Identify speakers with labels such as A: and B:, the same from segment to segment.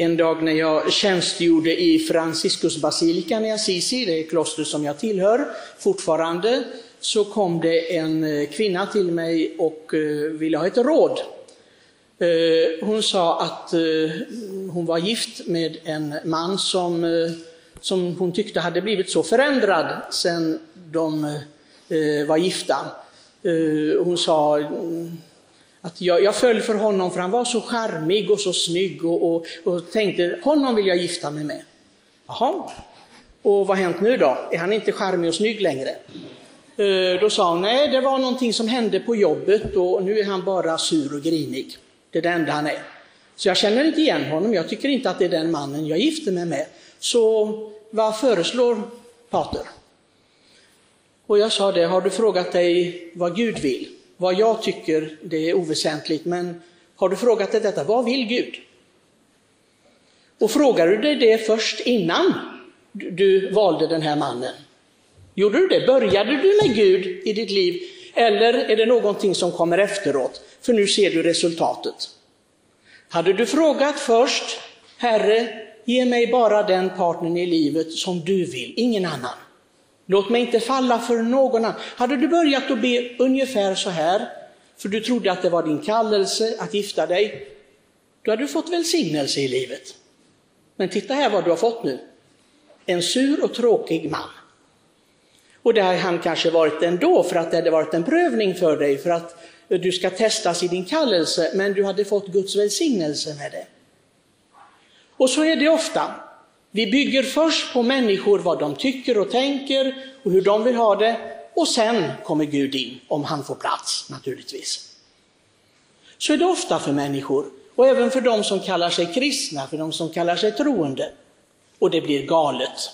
A: En dag när jag tjänstgjorde i Franciscusbasilikan i Assisi, det är kloster som jag tillhör fortfarande, så kom det en eh, kvinna till mig och eh, ville ha ett råd. Eh, hon sa att hon var gift med en man som, som hon tyckte hade blivit så förändrad sedan de var gifta. Hon sa att jag, jag föll för honom för han var så charmig och så snygg och, och, och tänkte honom vill jag gifta mig med. Jaha, och vad har hänt nu då? Är han inte charmig och snygg längre? Eh, då sa hon, nej det var någonting som hände på jobbet och nu är han bara sur och grinig. Det är det enda han är. Så jag känner inte igen honom, jag tycker inte att det är den mannen jag gifter mig med. Så vad föreslår Pater? Och jag sa det, har du frågat dig vad Gud vill? Vad jag tycker, det är oväsentligt, men har du frågat dig detta, vad vill Gud? Och frågar du dig det först innan du valde den här mannen? Gjorde du det? Började du med Gud i ditt liv? Eller är det någonting som kommer efteråt? För nu ser du resultatet. Hade du frågat först, Herre, ge mig bara den partnern i livet som du vill, ingen annan. Låt mig inte falla för någon annan. Hade du börjat att be ungefär så här, för du trodde att det var din kallelse att gifta dig, då hade du fått välsignelse i livet. Men titta här vad du har fått nu. En sur och tråkig man. Och det har han kanske varit ändå för att det hade varit en prövning för dig, för att du ska testas i din kallelse, men du hade fått Guds välsignelse med det. Och så är det ofta. Vi bygger först på människor vad de tycker och tänker och hur de vill ha det, och sen kommer Gud in, om han får plats naturligtvis. Så är det ofta för människor, och även för de som kallar sig kristna, för de som kallar sig troende. Och det blir galet.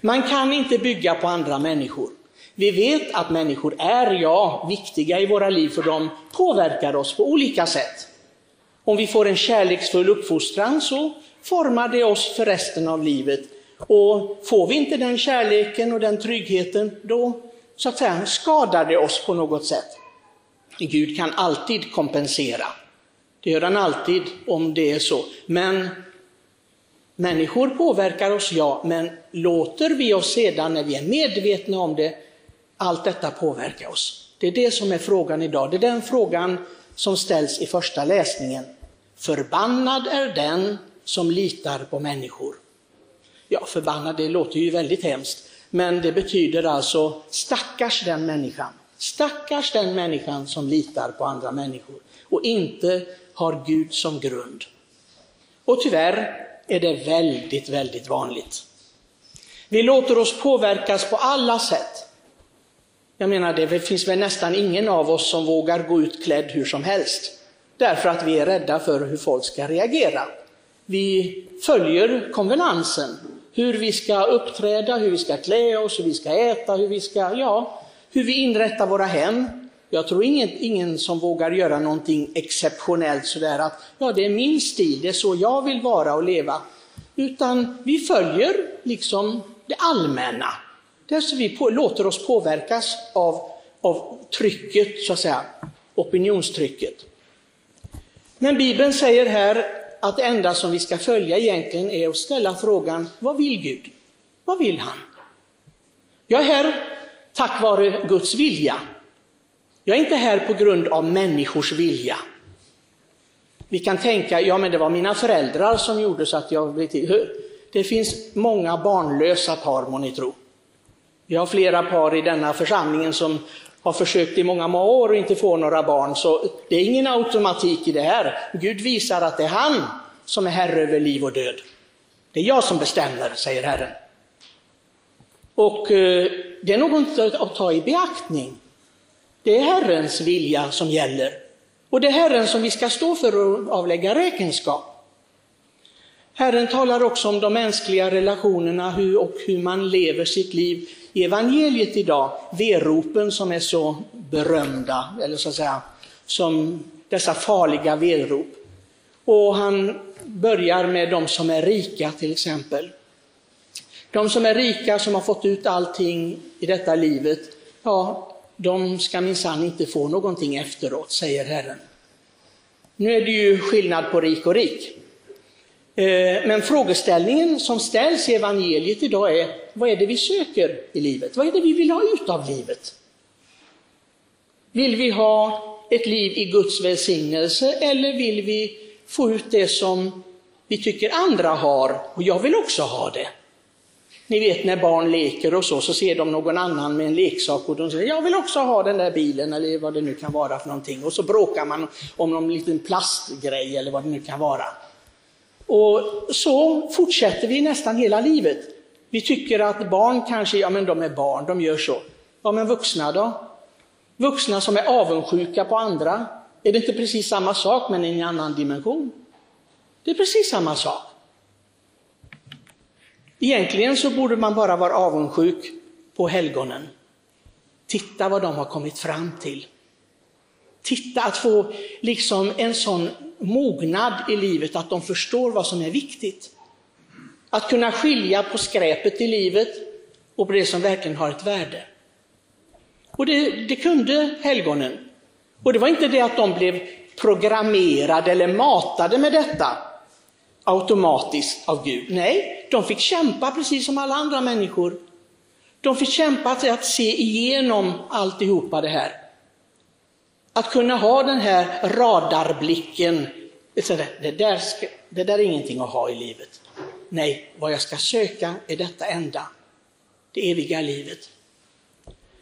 A: Man kan inte bygga på andra människor. Vi vet att människor är, ja, viktiga i våra liv för de påverkar oss på olika sätt. Om vi får en kärleksfull uppfostran så formar det oss för resten av livet. Och får vi inte den kärleken och den tryggheten, då så att säga skadar det oss på något sätt. Gud kan alltid kompensera. Det gör han alltid om det är så. Men Människor påverkar oss, ja, men låter vi oss sedan, när vi är medvetna om det, allt detta påverka oss? Det är det som är frågan idag. Det är den frågan som ställs i första läsningen. Förbannad är den som litar på människor. Ja, förbannad, det låter ju väldigt hemskt, men det betyder alltså stackars den människan. Stackars den människan som litar på andra människor och inte har Gud som grund. Och tyvärr är det väldigt, väldigt vanligt. Vi låter oss påverkas på alla sätt. Jag menar, det finns väl nästan ingen av oss som vågar gå ut klädd hur som helst, därför att vi är rädda för hur folk ska reagera. Vi följer konvenansen, hur vi ska uppträda, hur vi ska klä oss, hur vi ska äta, hur vi ska, ja, hur vi inrättar våra hem. Jag tror ingen, ingen som vågar göra någonting exceptionellt sådär att ja, det är min stil, det är så jag vill vara och leva. Utan vi följer liksom det allmänna. Det så vi på, låter oss påverkas av, av trycket, så att säga, opinionstrycket. Men Bibeln säger här att det enda som vi ska följa egentligen är att ställa frågan, vad vill Gud? Vad vill han? Jag är här tack vare Guds vilja. Jag är inte här på grund av människors vilja. Vi kan tänka, ja men det var mina föräldrar som gjorde så att jag blev till. Det finns många barnlösa par må ni tro. Vi har flera par i denna församlingen som har försökt i många, många år och inte få några barn, så det är ingen automatik i det här. Gud visar att det är han som är herre över liv och död. Det är jag som bestämmer, säger Herren. Och eh, det är något att ta i beaktning. Det är Herrens vilja som gäller. Och det är Herren som vi ska stå för och avlägga räkenskap. Herren talar också om de mänskliga relationerna hur, och hur man lever sitt liv i evangeliet idag. Veropen som är så berömda, eller så att säga, som dessa farliga verop. Och han börjar med de som är rika till exempel. De som är rika, som har fått ut allting i detta livet, ja, de ska minsann inte få någonting efteråt, säger Herren. Nu är det ju skillnad på rik och rik. Eh, men frågeställningen som ställs i evangeliet idag är, vad är det vi söker i livet? Vad är det vi vill ha ut av livet? Vill vi ha ett liv i Guds välsignelse eller vill vi få ut det som vi tycker andra har och jag vill också ha det? Ni vet när barn leker och så, så ser de någon annan med en leksak och de säger jag vill också ha den där bilen eller vad det nu kan vara för någonting. Och så bråkar man om någon liten plastgrej eller vad det nu kan vara. Och så fortsätter vi nästan hela livet. Vi tycker att barn kanske, ja men de är barn, de gör så. Ja men vuxna då? Vuxna som är avundsjuka på andra, är det inte precis samma sak men i en annan dimension? Det är precis samma sak. Egentligen så borde man bara vara avundsjuk på helgonen. Titta vad de har kommit fram till. Titta att få liksom en sån mognad i livet att de förstår vad som är viktigt. Att kunna skilja på skräpet i livet och på det som verkligen har ett värde. Och det, det kunde helgonen. Och det var inte det att de blev programmerade eller matade med detta automatiskt av Gud. Nej, de fick kämpa precis som alla andra människor. De fick kämpa att se igenom alltihopa det här. Att kunna ha den här radarblicken. Det där, ska, det där är ingenting att ha i livet. Nej, vad jag ska söka är detta enda. Det eviga livet.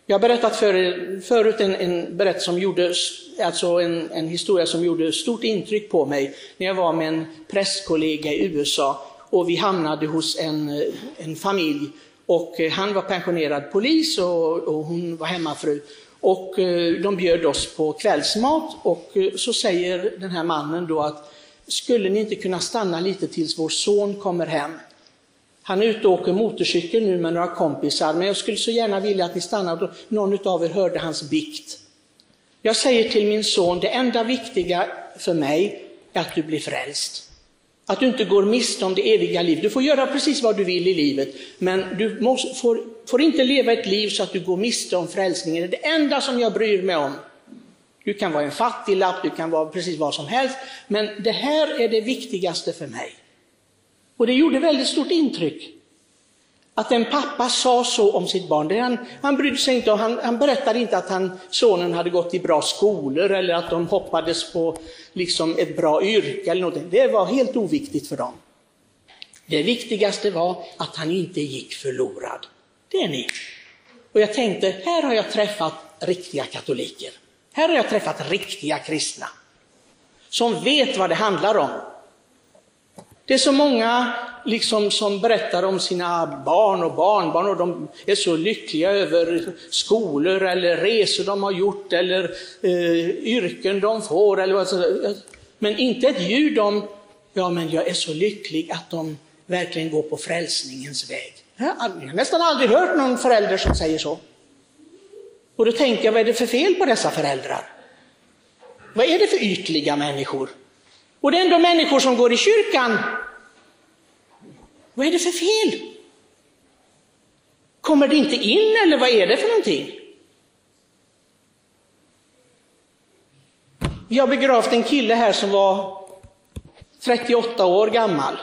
A: Jag har berättat för er förut en, en berättelse som gjorde, alltså en, en, historia som gjorde stort intryck på mig när jag var med en prästkollega i USA och vi hamnade hos en, en familj och eh, han var pensionerad polis och, och hon var hemmafru. Och eh, de bjöd oss på kvällsmat och eh, så säger den här mannen då att skulle ni inte kunna stanna lite tills vår son kommer hem? Han är ute och åker motorcykel nu med några kompisar, men jag skulle så gärna vilja att ni stannade och någon av er hörde hans bikt. Jag säger till min son, det enda viktiga för mig är att du blir frälst. Att du inte går miste om det eviga livet. Du får göra precis vad du vill i livet, men du måste, får, får inte leva ett liv så att du går miste om frälsningen. Det är det enda som jag bryr mig om. Du kan vara en fattiglapp, du kan vara precis vad som helst, men det här är det viktigaste för mig. Och det gjorde väldigt stort intryck. Att en pappa sa så om sitt barn. Han, han brydde sig inte, han, han berättade inte att han, sonen hade gått i bra skolor eller att de hoppades på liksom ett bra yrke eller något. Det var helt oviktigt för dem. Det viktigaste var att han inte gick förlorad. Det är ni. Och jag tänkte, här har jag träffat riktiga katoliker. Här har jag träffat riktiga kristna. Som vet vad det handlar om. Det är så många liksom som berättar om sina barn och barnbarn och de är så lyckliga över skolor eller resor de har gjort eller eh, yrken de får. Eller vad, men inte ett ljud om, ja men jag är så lycklig att de verkligen går på frälsningens väg. Jag har nästan aldrig hört någon förälder som säger så. Och då tänker jag, vad är det för fel på dessa föräldrar? Vad är det för ytliga människor? Och det är ändå människor som går i kyrkan. Vad är det för fel? Kommer det inte in eller vad är det för någonting? Vi har begravt en kille här som var 38 år gammal.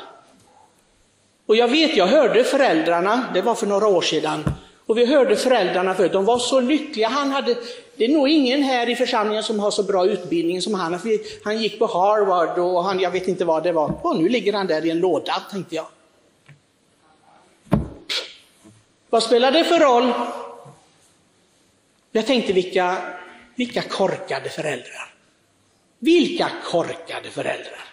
A: Och jag vet, jag hörde föräldrarna, det var för några år sedan, och vi hörde föräldrarna förut, de var så lyckliga. Han hade, det är nog ingen här i församlingen som har så bra utbildning som han. Han gick på Harvard och han, jag vet inte vad det var. Och nu ligger han där i en låda, tänkte jag. Vad spelar det för roll? Jag tänkte vilka, vilka korkade föräldrar. Vilka korkade föräldrar.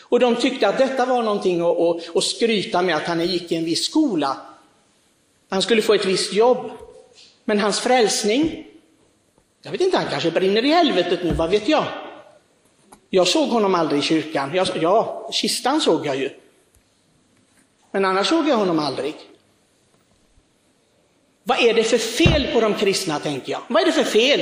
A: Och de tyckte att detta var någonting att, att, att skryta med, att han gick i en viss skola. Han skulle få ett visst jobb. Men hans frälsning, jag vet inte, han kanske brinner i helvetet nu, vad vet jag? Jag såg honom aldrig i kyrkan. Jag, ja, kistan såg jag ju. Men annars såg jag honom aldrig. Vad är det för fel på de kristna, tänker jag. Vad är det för fel?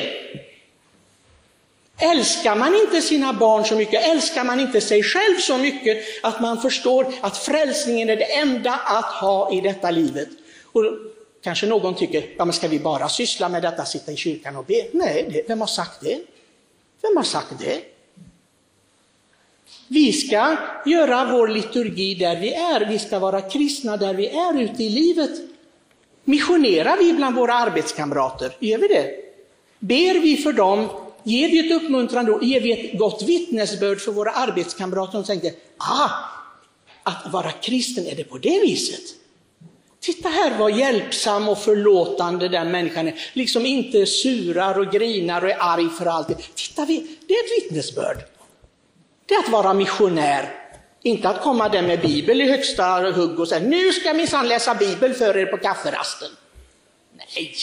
A: Älskar man inte sina barn så mycket, älskar man inte sig själv så mycket att man förstår att frälsningen är det enda att ha i detta livet? Och kanske någon tycker, ja men ska vi bara syssla med detta, sitta i kyrkan och be? Nej, det, vem har sagt det? Vem har sagt det? Vi ska göra vår liturgi där vi är, vi ska vara kristna där vi är ute i livet. Missionerar vi bland våra arbetskamrater? Gör vi det? Ber vi för dem? Ger vi ett uppmuntrande och Ger vi ett gott vittnesbörd för våra arbetskamrater som tänker, ah, att vara kristen, är det på det viset? Titta här vad hjälpsam och förlåtande den människan är. Liksom inte surar och grinar och är arg för allt. Titta, det är ett vittnesbörd. Det är att vara missionär. Inte att komma där med bibel i högsta hugg och säga nu ska jag minsann läsa bibel för er på kafferasten. Nej,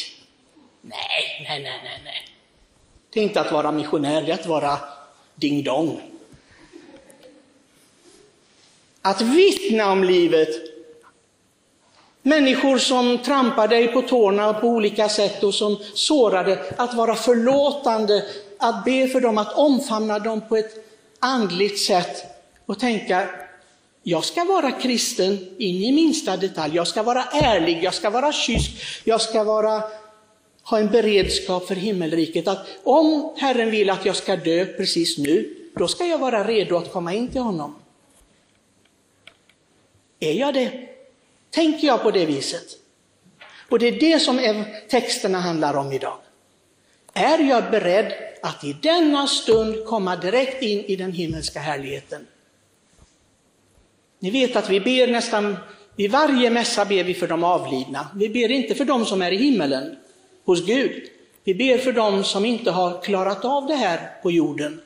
A: nej, nej, nej, nej. nej. Det är inte att vara missionär, det är att vara ding dong. Att vittna om livet. Människor som trampar dig på tårna på olika sätt och som sårade, att vara förlåtande, att be för dem, att omfamna dem på ett andligt sätt och tänka, jag ska vara kristen in i minsta detalj, jag ska vara ärlig, jag ska vara kysk, jag ska vara, ha en beredskap för himmelriket. Att om Herren vill att jag ska dö precis nu, då ska jag vara redo att komma in till honom. Är jag det? Tänker jag på det viset? Och det är det som texterna handlar om idag. Är jag beredd att i denna stund komma direkt in i den himmelska härligheten? Ni vet att vi ber nästan, i varje mässa ber vi för de avlidna. Vi ber inte för de som är i himmelen hos Gud. Vi ber för de som inte har klarat av det här på jorden,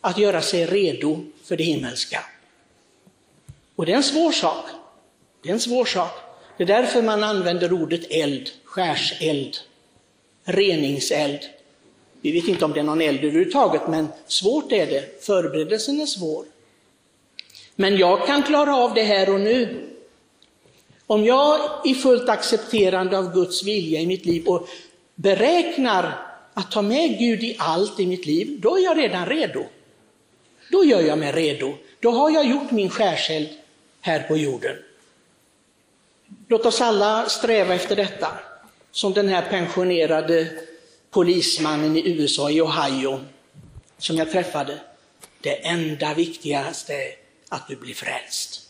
A: att göra sig redo för det himmelska. Och det är en svår sak. Det är en svår sak. Det är därför man använder ordet eld, skärseld, reningseld. Vi vet inte om det är någon eld överhuvudtaget, men svårt är det. Förberedelsen är svår. Men jag kan klara av det här och nu. Om jag i fullt accepterande av Guds vilja i mitt liv och beräknar att ta med Gud i allt i mitt liv, då är jag redan redo. Då gör jag mig redo. Då har jag gjort min skärseld här på jorden. Låt oss alla sträva efter detta, som den här pensionerade polismannen i USA, i Ohio, som jag träffade. Det enda viktigaste är att du blir frälst.